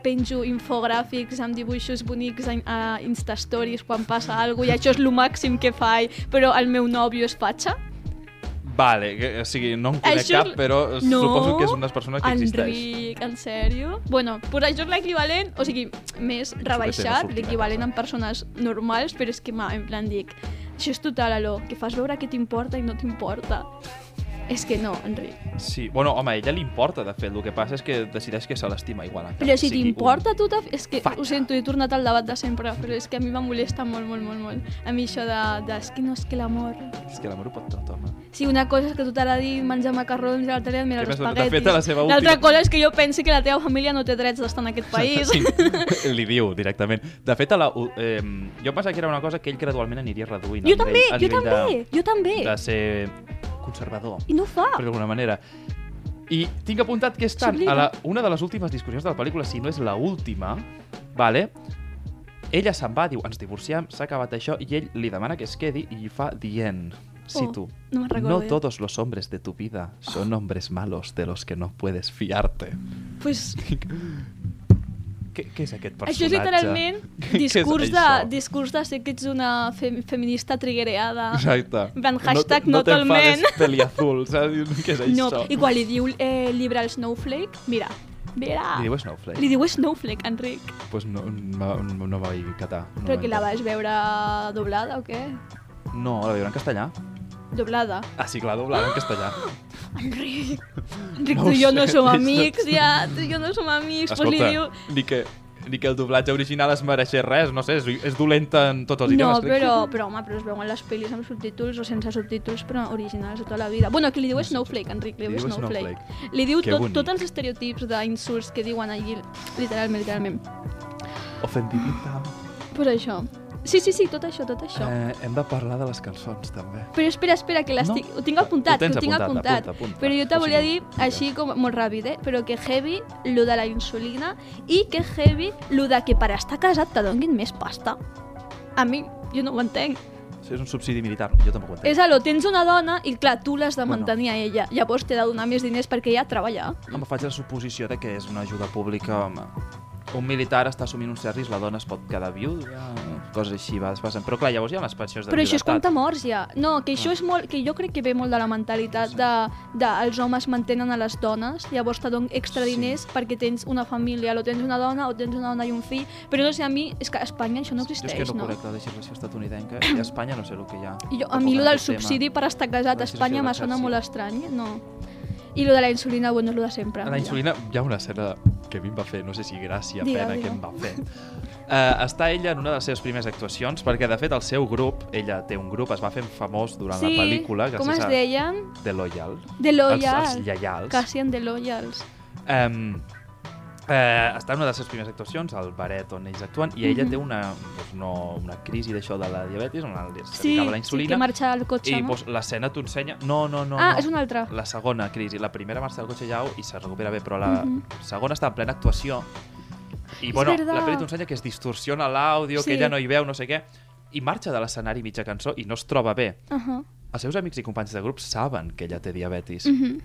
A: penjo infogràfics amb dibuixos bonics a, Instastories quan passa alguna i això és el màxim que faig, però el meu nòvio és fatxa.
B: Vale, o sigui, no en conec
A: Això
B: cap, però suposo que és una persona que existeix.
A: Enric, en sèrio? Bueno, pues això és l'equivalent, o sigui, més rebaixat, l'equivalent en persones normals, però és que, ma, en plan, dic, això és total, alò, que fas veure que t'importa i no t'importa. És que no, Enric.
B: Sí, bueno, home, a ella li importa, de fet, el que passa és que decideix que se l'estima igual.
A: Però si t'importa
B: un-
A: tu, és que,
B: Fatxa.
A: ho sento, he tornat al debat de sempre, però és que a mi me molesta molt, molt, molt, molt. A mi això de, de és que no, és que l'amor...
B: És que l'amor ho pot tot, home.
A: Si una cosa és que tu t'agradi menjar macarrons i l'altra mira
B: Que
A: els
B: de
A: espaguetis. L'altra cosa és que jo pensi que la teva família no té drets d'estar en aquest país.
B: Sí, li diu directament. De fet, a la, eh, jo pensava que era una cosa que ell gradualment aniria reduint.
A: Jo també, jo també, jo també.
B: De, de ser conservador,
A: I no ho fa.
B: per d'alguna manera. I tinc apuntat que estan
A: S'oblida.
B: a la, una de les últimes discussions de la pel·lícula, si no és la última, vale? ella se'n va, diu, ens divorciem, s'ha acabat això, i ell li demana que es quedi i fa dient, cito,
A: Oh, no
B: no
A: jo."
B: todos los hombres de tu vida son hombres malos de los que no puedes fiarte.
A: Pues,
B: Què, què és aquest personatge?
A: això és literalment discurs de, discurs de ser que ets una fem feminista triguereada.
B: Exacte.
A: En plan, hashtag
B: no,
A: all
B: no t'enfades,
A: men.
B: peliazul, saps? Què és
A: No,
B: això?
A: i quan li diu eh, llibre al Snowflake, mira, mira.
B: Li diu Snowflake?
A: Li diu Snowflake, Enric.
B: Pues no, no, no vaig catar. No
A: Però
B: vaig
A: que la vas veure doblada o què?
B: No, la veure en castellà.
A: Doblada.
B: Ah, sí, clar, doblada en castellà.
A: Enric, Enric,
B: No
A: tu i jo no som amics, ja. Tu i jo no som amics. Pues li
B: Escolta,
A: diu...
B: ni, que, ni que el doblatge original es mereixés res, no sé, és, és dolenta en tots els
A: No,
B: idiomes. crec.
A: però, però, home, però es veuen les pel·lis amb subtítols o sense subtítols, però originals de tota la vida. Bueno, que li diu Snowflake, Enric, li, diu Snowflake.
B: Snowflake.
A: Li diu tot, tots els estereotips d'insults que diuen allí, literalment, literalment.
B: Ofendidita.
A: Pues això. Sí, sí, sí, tot això, tot això.
B: Eh, hem de parlar de les cançons, també.
A: Però espera, espera, que l'estic...
B: No.
A: Ho tinc apuntat,
B: Ho
A: ho tinc
B: apuntat,
A: apuntat.
B: apunta, apunta.
A: Però jo te
B: O
A: volia
B: sigui,
A: dir, així com molt ràpid, eh? però que heavy lo de la insulina i que heavy lo de que per estar casat te donguin més pasta. A mi, jo no ho entenc.
B: Si és un subsidi militar, jo tampoc ho entenc.
A: És alò, tens una dona i clar, tu l'has de
B: Bueno.
A: mantenir a ella. Llavors t'he de donar més diners perquè ella treballa.
B: Em faig la suposició de que és una ajuda pública, home. Un militar està assumint un cert risc, la dona es pot quedar viuda, coses així, va, es passen. Però clar, llavors hi ha unes pensions de
A: Però això és compte morts ja. No, que
B: Ah.
A: això és molt, que jo crec que ve molt de la mentalitat de, de els homes mantenen a les dones, llavors te donen extra
B: Sí.
A: diners perquè tens una família, o tens una dona, o tens una dona i un fill, però no sé, a mi, és que a Espanya això no
B: Jo és que
A: existeix,
B: no
A: no?
B: conec la legislació estatunidenca i a Espanya no sé el que hi ha.
A: Jo, a mi
B: en
A: lo del
B: tema.
A: subsidi per estar casat a Espanya
B: legislació
A: me
B: de
A: sona
B: l'exèrcit.
A: molt estrany, no. I lo de la insulina, bueno, és lo de sempre.
B: La insulina hi ha una escena que a mi em va fer, no sé si gràcia,
A: Digue,
B: pena,
A: digue.
B: que em va fer. Uh, està ella en una de les seves primeres actuacions, perquè de fet el seu grup, ella té un grup, es va fer famós durant
A: Sí,
B: la pel·lícula,
A: com
B: gràcies
A: es deien?
B: The Loyal.
A: De Loyal.
B: Els, els lleials.
A: Cassian de Loyals.
B: Um, eh, està en una de les seves primeres actuacions, al baret on ells actuen, i ella
A: Mhm.
B: té una, doncs, no, una crisi d'això de la diabetis, on li
A: Sí,
B: la
A: sí, que
B: insulina,
A: marxa al cotxe,
B: i
A: no?
B: doncs, l'escena t'ho ensenya... No, no, no.
A: ah,
B: no.
A: és una altra.
B: La segona crisi. La primera marxa del cotxe llau i se recupera bé, però la
A: Mhm.
B: segona està en plena actuació. I,
A: És
B: bueno,
A: verdad.
B: la pel·li t'ho ensenya que es distorsiona l'àudio,
A: Sí.
B: que ella no hi veu, no sé què, i marxa de l'escenari mitja cançó i no es troba bé.
A: Uh -huh.
B: Els seus amics i companys de grup saben que ella té diabetis
A: Uh -huh.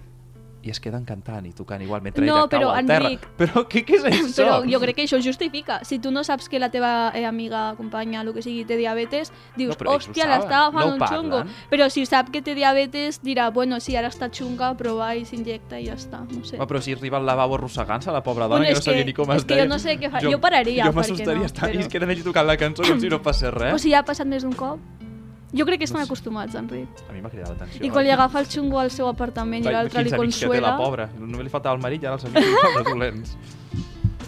B: I es queden cantant i tocant igual mentre
A: No,
B: ella cau
A: però,
B: al terra.
A: Enric-
B: Però què, què és això?
A: Però jo crec que això justifica. Si tu no saps que la teva eh, amiga, companya, el que sigui, té diabetes, dius,
B: No,
A: hòstia, l'està agafant
B: no
A: un xungo. Però si sap que té diabetes, dirà, bueno, si ara està xunga, però va i s'injecta i ja està. No sé.
B: Home, però si arriba al lavabo arrossegant-se, la pobra dona,
A: Bueno,
B: que no sabia
A: que-
B: ni com es deia.
A: jo no sé què fa- jo pararia,
B: Jo
A: perquè
B: m'assustaria
A: no,
B: estar i
A: però-
B: es queden allí tocant la cançó com si no passés res.
A: O si ja ha passat més d'un cop. Jo crec que estan acostumats, Enric.
B: A mi m'ha cridat l'atenció.
A: I quan li agafa el xungo al seu apartament i l'altre li
B: amics que té
A: consuela...
B: la pobra. Només li faltava el marit i ara els amics són dolents.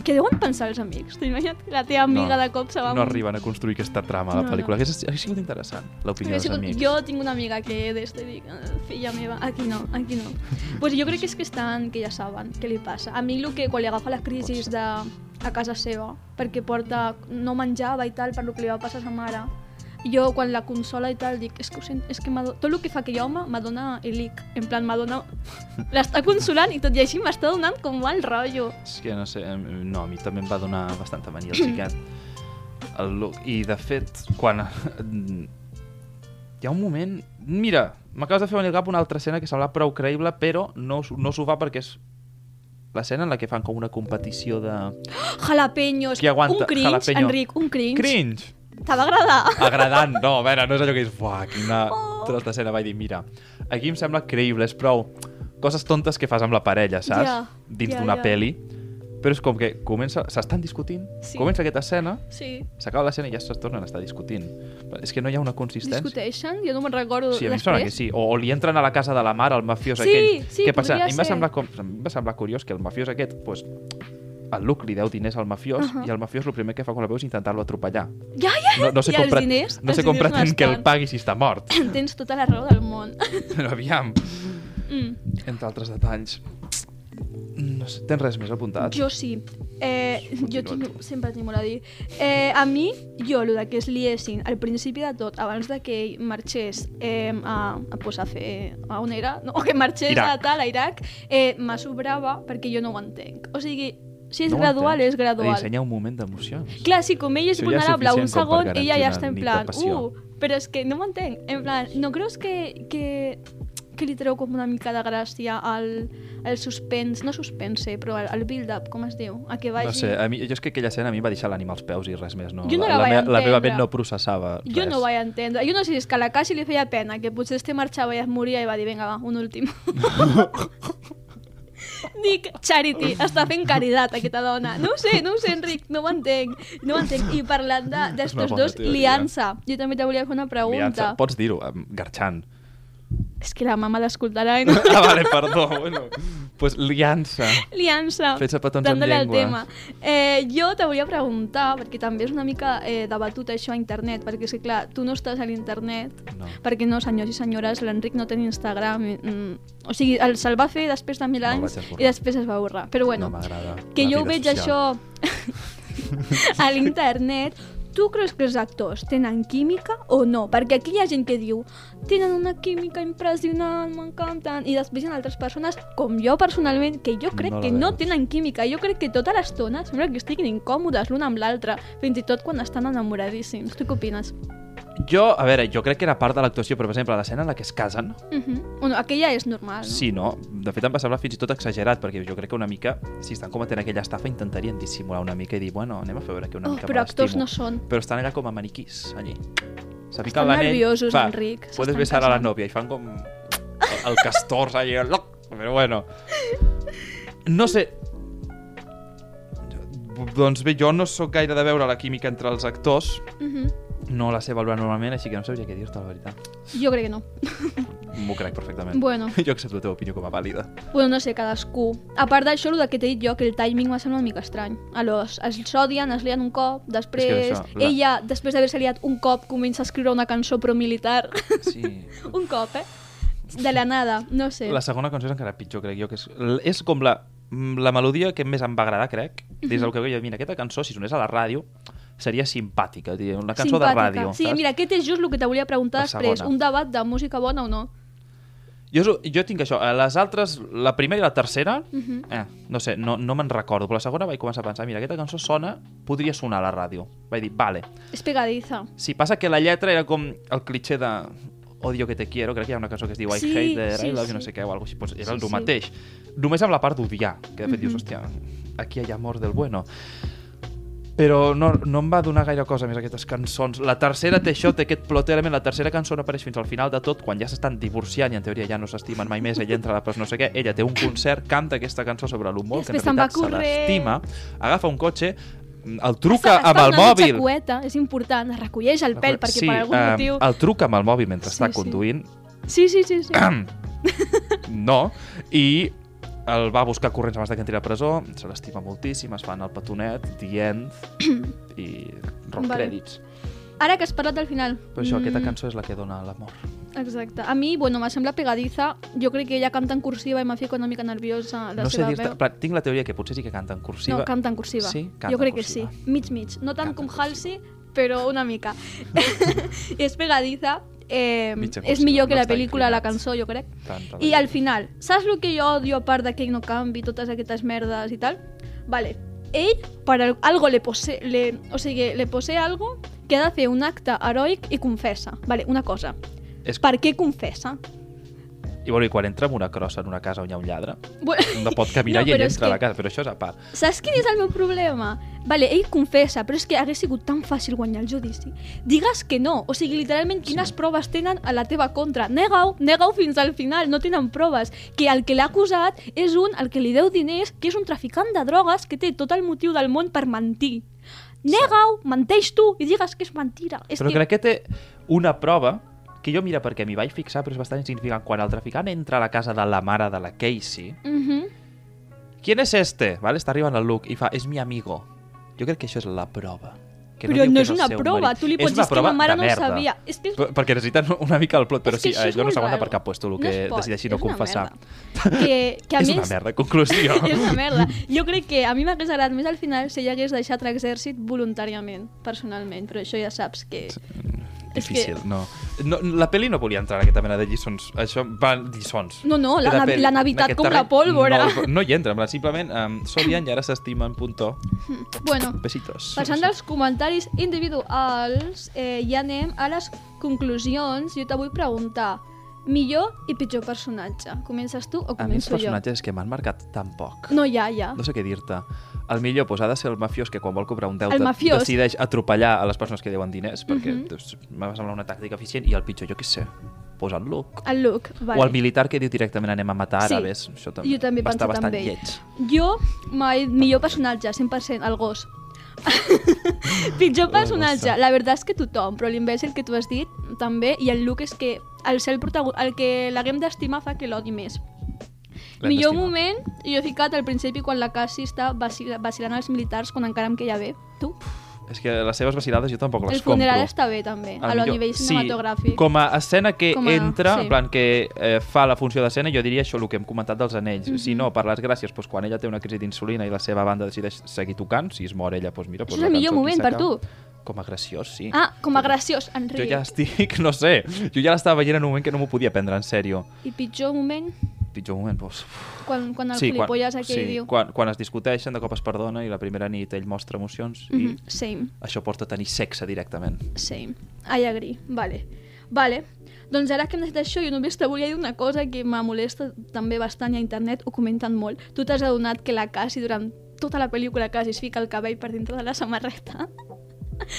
A: Què deuen pensar els amics? T'imagina't que la teva amiga
B: No,
A: de cop se va...
B: No
A: amb-
B: arriben a construir aquesta trama a la
A: No,
B: pel·lícula.
A: no.
B: Hauria sigut interessant, l'opinió dels amics.
A: Jo tinc una amiga que d'esto i dic, "Ah, filla meva, aquí no, aquí no. pues jo crec que és que estan, que ja saben què li passa. A mi el que quan li agafa la crisi de... a casa seva, perquè porta, no menjava i tal, per lo que li va passar a sa mare. Jo, quan la consola i tal, dic, és que, sent, és que tot el que fa aquell home m'adona Elic. En plan, m'adona... L'està consolant i tot i així m'està donant com mal rotllo.
B: És que no sé, no, a mi també em va donar bastanta mania el xiquet. El look. I de fet, quan... Hi ha un moment... Mira, m'acabes de fer venir al cap una altra escena que sembla prou creïble, però no, no s'ho fa perquè és l'escena en la que fan com una competició de... Aguanta?
A: un cringe,
B: Jalapeño.
A: Enric, un cringe.
B: Cringe!
A: T'ha d'agradar.
B: Agradant, no, a veure, no és allò que és... Buah, quina
A: Oh.
B: tros d'escena. Vaig dir, mira, aquí em sembla creïble, és prou coses tontes que fas amb la parella, saps?
A: Ja,
B: Dins
A: ja,
B: d'una
A: ja.
B: peli. Però és com que comença... S'estan discutint,
A: Sí.
B: comença aquesta escena,
A: Sí.
B: s'acaba l'escena i ja es tornen a estar discutint. És que no hi ha una consistència.
A: Discuteixen? Jo no me'n recordo
B: Sí, a mi
A: després.
B: que sí. O, o li entren a la casa de la mare, el mafiós
A: Sí,
B: aquell.
A: sí,
B: Què passa? mi em va
A: ser.
B: semblar, com, em va semblar curiós que el mafiós aquest, pues, el Luke li deu diners al mafiós
A: Ahà.
B: i el mafiós el primer que fa quan el veu és intentar-lo atropellar.
A: Ja, ja,
B: No, no sé
A: I
B: com,
A: els diners?
B: no sé
A: Els
B: com
A: diners
B: pretén
A: no
B: que el pagui si està mort.
A: Tens tota la raó del món.
B: Però aviam,
A: Mm.
B: entre altres detalls. No sé, tens res més apuntat?
A: Jo sí. Eh, jo tinc, sempre tinc molt a dir. Eh, a mi, jo, el que es liessin al principi de tot, abans de que ell marxés eh, a, a, pues, a fer... A on era? No, que marxés
B: Iraq.
A: a tal, a Iraq, eh, me sobrava perquè jo no ho entenc. O sigui, si és
B: No
A: gradual,
B: entens?
A: és gradual.
B: Ensenya un moment d'emocions.
A: Clar, si com ell és
B: Això ja és
A: vulnerable un segon, ella ja està en plan, uh, però és que no m'entenc. En plan, no creus que, que, que li treu com una mica de gràcia al, al suspens, no suspense, però al, al build-up, com es diu? A que vagi...
B: No sé, a mi, jo és que aquella escena a mi em va deixar l'ànima als peus i res més. No?
A: Jo no la
B: la,
A: vaig
B: me- la meva ment no processava res.
A: Jo no ho vaig entendre. Jo no sé si és que a la Cassi li feia pena, que potser este marxava i es moria i va dir, vinga, va, un últim. Dic, Charity, està fent caritat aquesta dona. No ho sé, no ho sé, Enric, no ho entenc. No ho entenc. I parlant d'estos dos,
B: teoria.
A: liança. Jo també te volia fer una pregunta.
B: Liança. Pots dir-ho, garxant.
A: És que la mama l'escoltarà i no...
B: ah, vale, perdó. Bueno, pues liança.
A: Liança.
B: Fets a petons amb llengua.
A: tema. Eh, jo te volia preguntar, perquè també és una mica eh, debatut això a internet, perquè és que, clar, tu no estàs a l'internet,
B: No.
A: perquè no, senyors i senyores, l'Enric no té Instagram. Mm, o sigui, el, se'l va fer després de mil anys
B: esborrar.
A: i després es va borrar. Però bueno,
B: no
A: que jo ho veig
B: social.
A: això a l'internet, tu creus que els actors tenen química o no? Perquè aquí hi ha gent que diu tenen una química impressionant, m'encanten, i després hi ha altres persones, com jo personalment, que jo crec
B: No
A: que no
B: veus.
A: tenen química. Jo crec que tota l'estona sembla que estiguin incòmodes l'una amb l'altra, fins i tot quan estan enamoradíssims. Tu què opines?
B: Jo, a veure, jo crec que era part de l'actuació, però per exemple, l'escena en la que es casen,
A: Uh -huh. bueno, aquella és normal, no?
B: sí, no? De fet, em va semblar fins i tot exagerat, perquè jo crec que una mica, si estan cometent aquella estafa, intentarien dissimular una mica i dir, bueno, anem a fer veure que una
A: Oh,
B: mica
A: però actors no són.
B: Però estan allà com a maniquís, allí. Se
A: Estan
B: fiquen l'anell,
A: nerviosos,
B: va,
A: Enric,
B: Puedes
A: s'estan
B: besar a la
A: casant.
B: novia i fan com el, el castor, loc, però bueno. No sé, doncs bé, jo no sóc gaire de veure la química entre els actors,
A: Uh -huh.
B: No la sé valorar normalment, així que no sabria què dir-te, la veritat.
A: Jo crec que no.
B: M'ho crec perfectament.
A: Bueno.
B: Jo accepto la teva opinió com a vàlida.
A: Bueno, no sé, cadascú. A part d'això, el que t'he dit jo, que el timing va semblar una mica estrany. Aleshores, es s'odien, es lien un cop, després
B: És que això, la-
A: ella, després d'haver-se liat un cop, comença a escriure una cançó pro-militar.
B: Sí.
A: un cop, eh? De la nada, no sé.
B: La segona cançó és encara pitjor, crec jo, que és, és com la, la melodia que més em va agradar, crec, des del que veia, mira, aquesta cançó, si sonés a la ràdio, seria simpàtica, una cançó
A: Simpàtica.
B: de ràdio,
A: Sí,
B: saps?
A: mira, aquest és just el que te volia preguntar després. Un debat de música bona o no?
B: Jo, jo tinc això, eh, les altres, la primera i la tercera,
A: Mhm.
B: eh, no sé, no, no me'n recordo, però la segona vaig començar a pensar, mira, aquesta cançó sona, podria sonar a la ràdio. Vaig dir, vale.
A: És pegadiza.
B: Si passa que la lletra era com el cliché de odio que te quiero, crec que hi ha una cançó que es diu I
A: Sí,
B: hate
A: sí,
B: I love
A: sí.
B: no sé què, o alguna cosa així, pues era
A: Sí,
B: el
A: sí.
B: mateix. Només amb la part d'odiar, que de fet dius,
A: Mhm.
B: hòstia, aquí hi ha amor del bueno. Però no, no em va donar gaire cosa més aquestes cançons. La tercera té això, té aquest plot element, la tercera cançó no apareix fins al final de tot, quan ja s'estan divorciant i en teoria ja no s'estimen mai més, ella entra a la pres no sé què, ella té un concert, canta aquesta cançó sobre l'humor, que en realitat se l'estima, agafa un cotxe, el truca
A: Està-
B: amb
A: està
B: el
A: una
B: mòbil,
A: xacueta, és important, es recolleix el pèl, perquè
B: sí,
A: per algun
B: eh,
A: motiu...
B: el truca amb el mòbil mentre
A: Sí,
B: està
A: sí.
B: conduint.
A: Sí, sí, sí, sí.
B: no. I el va buscar corrents abans de que entri a la presó, se l'estima moltíssim, es fan el petonet, the end, i rock
A: Vale.
B: crèdits.
A: Ara que has parlat del final...
B: Però això, aquesta
A: mm,
B: cançó és la que dona l'amor.
A: Exacte. A mi, bueno, me sembla pegadiza. Jo crec que ella canta en cursiva i m'ha fet una mica nerviosa la
B: no sé
A: seva
B: dir-te...
A: veu.
B: Pla, Tinc la teoria que potser sí que canta en cursiva.
A: No, canta en cursiva.
B: Sí? Canta
A: jo crec que sí. Mig, mig. No tant
B: Canta
A: com. Halsey, però una mica. és pegadiza. Eh,
B: Mitja
A: és millor que
B: no
A: la pel·lícula, la cançó, jo crec.
B: Tant, tant,
A: I al final, saps el que jo odio a part de que no canvi totes aquestes merdes i tal? Vale, ell, per al- algo le pose, le, o sigui, le pose algo que ha de fer un acte heroic i confessa. Vale, una cosa.
B: És...
A: Per què confessa?
B: I, bueno, I quan entra en una crossa en una casa on hi ha un lladre,
A: Bueno,
B: no pot caminar
A: No,
B: i ell entra a la
A: que-
B: casa, però això és a part.
A: Saps quin és el meu problema? Vale, ell confessa, però és que hagués sigut tan fàcil guanyar el judici. Digues que no, o sigui, literalment, quines
B: Sí.
A: proves tenen a la teva contra? Nega-ho, nega-ho fins al final, no tenen proves. Que el que l'ha acusat és un al que li deu diners, que és un traficant de drogues que té tot el motiu del món per mentir. Nega-ho, menteix tu i digues que és mentira. És
B: Però
A: que...
B: crec que té una prova que jo, mira, perquè m'hi vaig fixar, però és bastant insignificant. Quan el traficant entra a la casa de la mare de la Casey,
A: Mhm.
B: ¿quién es este? Vale, està arribant el Luke i fa, és mi amigo. Jo crec que això és la prova. Que
A: Però no
B: que
A: és una prova,
B: marit.
A: tu li pots dir que ma mare no ho
B: merda.
A: sabia. És que és
B: P- Perquè necessiten una mica el plot, però sí,
A: això
B: eh, jo no s'aguanta per cap puesto el
A: No
B: que
A: pot,
B: decideixi no confessar.
A: que, que a
B: és
A: més...
B: una merda, conclusió.
A: és una merda. Jo crec que a mi m'hagués agradat més al final si ella hagués deixat l'exèrcit voluntàriament, personalment, però això ja saps que... és que-
B: Difícil, no. no. La pel·li no volia entrar en aquesta mena de lliçons. Això van lliçons.
A: No, no, la
B: De
A: nav-
B: pel·li.
A: la navitat com la pólvora.
B: No, no hi entra, simplement um, s'odien i ara s'estimen, puntó.
A: Bueno,
B: Besitos.
A: passant dels comentaris individuals, eh, ja anem a les conclusions. Jo te vull preguntar, millor i pitjor personatge. Comences tu o
B: A mi els
A: començo jo?
B: personatges que m'han marcat tan poc.
A: No, ja, ja.
B: No sé què dir-te. El millor pues, ha de ser el mafiós que quan vol cobrar un deute
A: El
B: decideix atropellar a les persones que deuen diners, perquè
A: Mhm.
B: doncs, m'ha semblat una tàctica eficient, i el pitjor, jo què sé, posa el Luke.
A: El Luke, vale.
B: O el militar que diu directament anem a matar
A: Sí.
B: àrabes. Això també
A: Jo també
B: va estar bastant
A: ell.
B: lleig.
A: Jo, mai, millor personatge, 100%, el gos. Pitjor personatge, la veritat és que tothom, però l'imbècil que tu has dit també, i el Luke és que el ser el, el que l'haguem d'estimar fa que l'odi més. Millor moment, jo he ficat al principi quan la Cassie està vacil vacilant els militars quan encara em queia bé. Tu?
B: És que les seves vacilades jo tampoc les
A: el funeral
B: compro.
A: està bé també, a lo
B: millor-
A: nivell cinematogràfic.
B: Sí, com a escena que
A: Com a-
B: entra,
A: sí.
B: en plan que eh, fa la funció d'escena, jo diria això, el que hem comentat dels anells.
A: Mhm.
B: Si no, per les gràcies, doncs, quan ella té una crisi d'insulina i la seva banda decideix seguir tocant, si es mor ella, doncs mira... Doncs
A: Això és el millor moment per tu.
B: Com a graciós, sí.
A: Ah, com a
B: Jo-
A: graciós,
B: Jo
A: Enric.
B: ja estic, no sé, jo ja l'estava veient en un moment que no m'ho podia prendre en sèrio.
A: I pitjor moment,
B: Pitjor moment, doncs...
A: quan, quan el
B: sí, quan,
A: gilipolles aquell
B: sí,
A: diu...
B: quan, quan es discuteixen, de cop es perdona i la primera nit ell mostra emocions i
A: Same.
B: això porta a tenir sexe directament.
A: Same. I agree. Vale. Vale. Doncs ara que hem dit això, jo només te volia dir una cosa que me molesta també bastant a internet ho comenten molt. Tu t'has adonat que la Cassie durant tota la pel·lícula quasi es fica el cabell per dintre de la samarreta?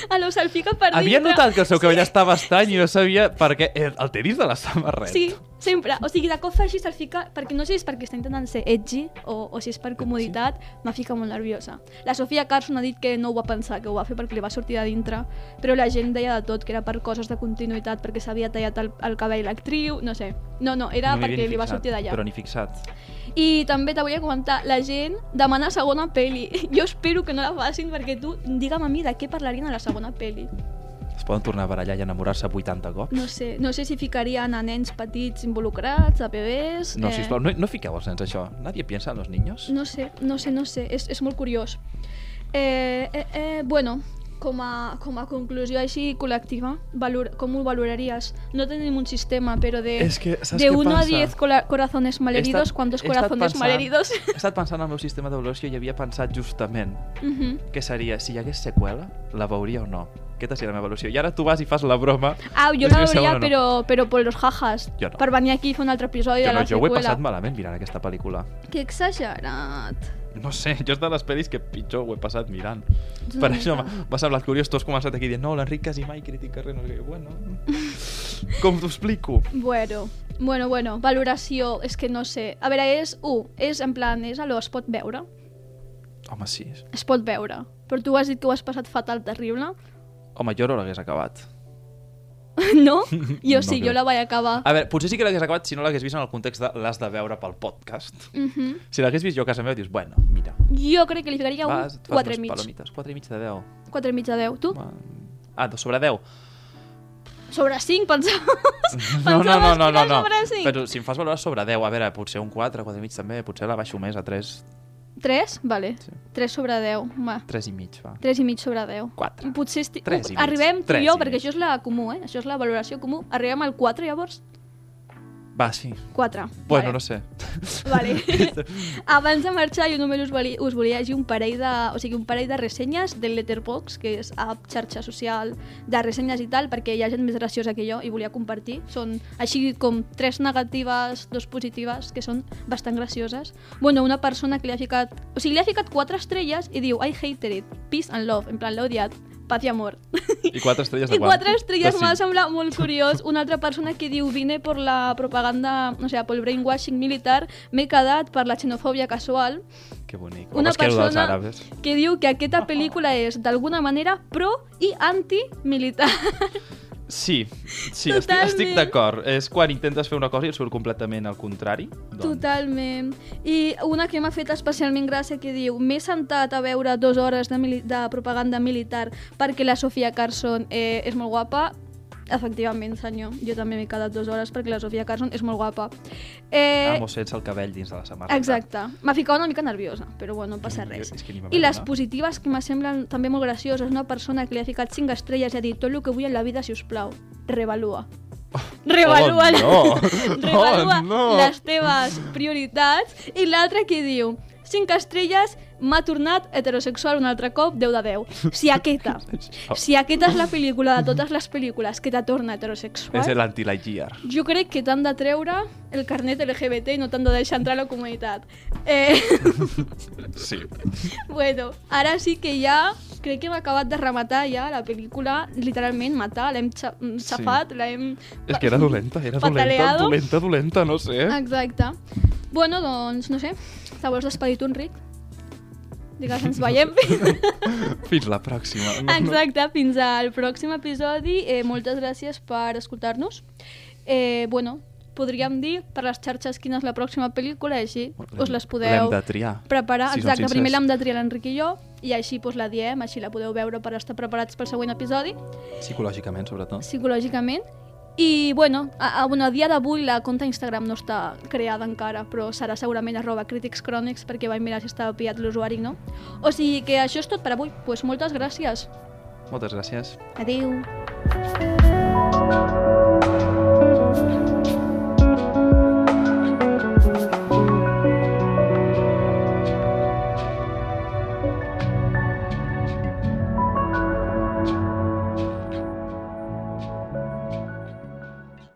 A: A lo se'l fica per dintre.
B: Havia notat que el seu cabell estava estany i no sabia per què. El té dins de la samarreta.
A: Sí, sempre. O sigui, de cop fa així, se'l fica... Perquè no sé si és perquè està intentant ser edgy o, o si és per comoditat, me fica molt nerviosa. La Sofia Carson ha dit que no ho va pensar, que ho va fer perquè li va sortir de dintre, però la gent deia de tot, que era per coses de continuïtat, perquè s'havia tallat el, el cabell l'actriu, no sé. No, no, era
B: No
A: perquè li va sortir d'allà.
B: Però ni fixat.
A: I també te volia comentar, la gent demana segona peli. Jo espero que no la facin perquè tu, digue'm a mi de què parlarien a la segona peli.
B: Es poden tornar a barallar i enamorar-se 80 cops?
A: No sé, no sé si ficarien a nens petits involucrats, a bebès...
B: No,
A: eh,
B: sisplau, no, no fiqueu els nens això. Nadie piensa en los niños.
A: No sé, no sé, no sé, és, és molt curiós. Eh, eh, eh, bueno, com a, com a conclusió així col·lectiva, valor, com ho valoraries? No tenim un sistema, però de,
B: És que,
A: de
B: què
A: 1 a
B: passa?
A: 10 cola- corazones malheridos,
B: estat-
A: ¿cuántos corazones
B: pensant-
A: malheridos?
B: He estat pensant en el meu sistema d'avaluació i havia pensat justament
A: Mhm.
B: què seria, si hi hagués seqüela, la veuria o no. Aquesta seria la meva avaluació. I ara tu vas i fas la broma.
A: Ah, jo la veuria,
B: no.
A: però, però per los jajas.
B: Jo no.
A: Per venir aquí i fer un altre episodi
B: Jo,
A: de
B: no,
A: la
B: jo ho he
A: seqüela.
B: passat malament mirant aquesta pel·lícula.
A: Que exagerat.
B: No sé, jo és de les pel·lis que pitjor ho he passat mirant.
A: Ets
B: Per això m'ha semblat curiós. Tu has començat aquí dient no, l'Enric quasi mai critica res. No sé què. Bueno, com t'ho explico?
A: Bueno, bueno, bueno, valoració, és que no sé. A veure, és 1, és en plan, és allò, es pot veure?
B: Home, sí.
A: Es pot veure. Però tu has dit que ho has passat fatal, terrible.
B: Home, jo no l'hagués acabat.
A: no? Jo
B: No
A: sí,
B: crec.
A: jo la vaig acabar.
B: A veure, potser sí que l'hagués acabat si no l'hagués vist en el context de l'has de veure pel podcast.
A: Mhm.
B: Si l'hagués vist jo a casa meva, dius, bueno, mira,
A: Jo crec que li ficaria un
B: et fas
A: 4 i mig.
B: palomites, 4 i mig de 10.
A: 4 i mig de 10. Tu?
B: Va. Ah, sobre 10.
A: Sobre 5, pensava.
B: No, no, no, no, no, no. Però si em fas valorar sobre 10, a veure, potser un 4, 4 i mig també, potser la baixo més a 3,
A: 3? Vale.
B: Sí.
A: 3 sobre 10. Va.
B: 3 i mig, va.
A: 3 i mig sobre 10.
B: 4.
A: Potser esti...
B: Tres i mig.
A: arribem tu
B: Tres
A: i jo,
B: i
A: perquè això és la comú, eh? Això és la valoració comú. Arribem al 4, llavors?
B: Va, sí.
A: 4.
B: Bueno,
A: vale.
B: no sé.
A: Vale. Abans de marxar, jo només us volia, us volia llegir un parell de, o sigui, un parell de ressenyes del Letterboxd, que és app xarxa social de ressenyes i tal, perquè hi ha gent més graciosa que jo i volia compartir. Són així com tres negatives, dos positives, que són bastant gracioses. Bueno, una persona que li ha ficat... O sigui, li ha ficat quatre estrelles i diu I hated it, peace and love, en plan, l'he odiat, paz i amor.
B: I 4 estrelles de
A: I
B: quant?
A: quatre estrelles m'ha semblat molt curiós. Una altra persona que diu vine por la propaganda, o sea, por el brainwashing militar, m'he quedat per la xenofòbia casual,
B: Que bonic.
A: Una
B: que dels
A: persona- que diu que aquesta pel·lícula és d'alguna manera pro i anti-militar.
B: Sí, sí, estic,
A: Totalment.
B: estic d'acord. És quan intentes fer una cosa i et surt completament al contrari. Doncs,
A: Totalment. I una que m'ha fet especialment gràcia que diu m'he sentat a veure dues hores de, de propaganda militar perquè la Sofia Carson eh, és molt guapa. Efectivament, senyor. Jo també m'he quedat dues hores perquè la Sofia Carson és molt guapa. Eh,
B: Amo sense el cabell dins de la samarreta.
A: Exacte. M'ha ficat una mica nerviosa, però bueno, no passa res.
B: És que ni
A: I les positives que me semblen també molt gracioses, una persona que li ha ficat 5 estrelles i ha dit tot el que vull en la vida, si us plau, revalua. Revalua,
B: Oh, no.
A: revalua
B: Oh, no.
A: les teves prioritats. I l'altra que diu 5 estrelles, m'ha tornat heterosexual un altre cop, 10 de 10. Si aquesta, si aquesta és la pel·lícula de totes les pel·lícules que te torna heterosexual,
B: És l'anti-Lightyear.
A: jo crec que t'han de treure el carnet LGBT i no t'han de deixar entrar a la comunitat. Eh,
B: Sí.
A: bueno, ara sí que ja crec que hem acabat de rematar ja la pel·lícula, literalment matar, l'hem xa- xafat, l'hem...
B: És que era dolenta, era dolenta,
A: Pataleado.
B: dolenta, dolenta, no sé.
A: Exacte. Bueno, doncs, no sé, te vols despedir tu, Enric? Digues, ens veiem.
B: Fins la pròxima. No, no.
A: Exacte, fins al pròxim episodi. Eh, moltes gràcies per escoltar-nos. Eh, bueno, podríem dir per les xarxes quina és la pròxima pel·lícula així us les podeu
B: de triar.
A: preparar.
B: Si
A: Exacte, primer l'hem de triar l'Enric i jo i així doncs, la diem, així la podeu veure per estar preparats pel següent episodi,
B: Psicològicament, sobretot.
A: psicològicament. I, bueno, a, a, bueno, a dia d'avui la compte Instagram no està creada encara, però serà segurament arroba crítics crònics perquè vaig mirar si estava pillat l'usuari, no? O sigui que això és tot per avui. Doncs pues moltes gràcies.
B: Moltes gràcies.
A: Adéu.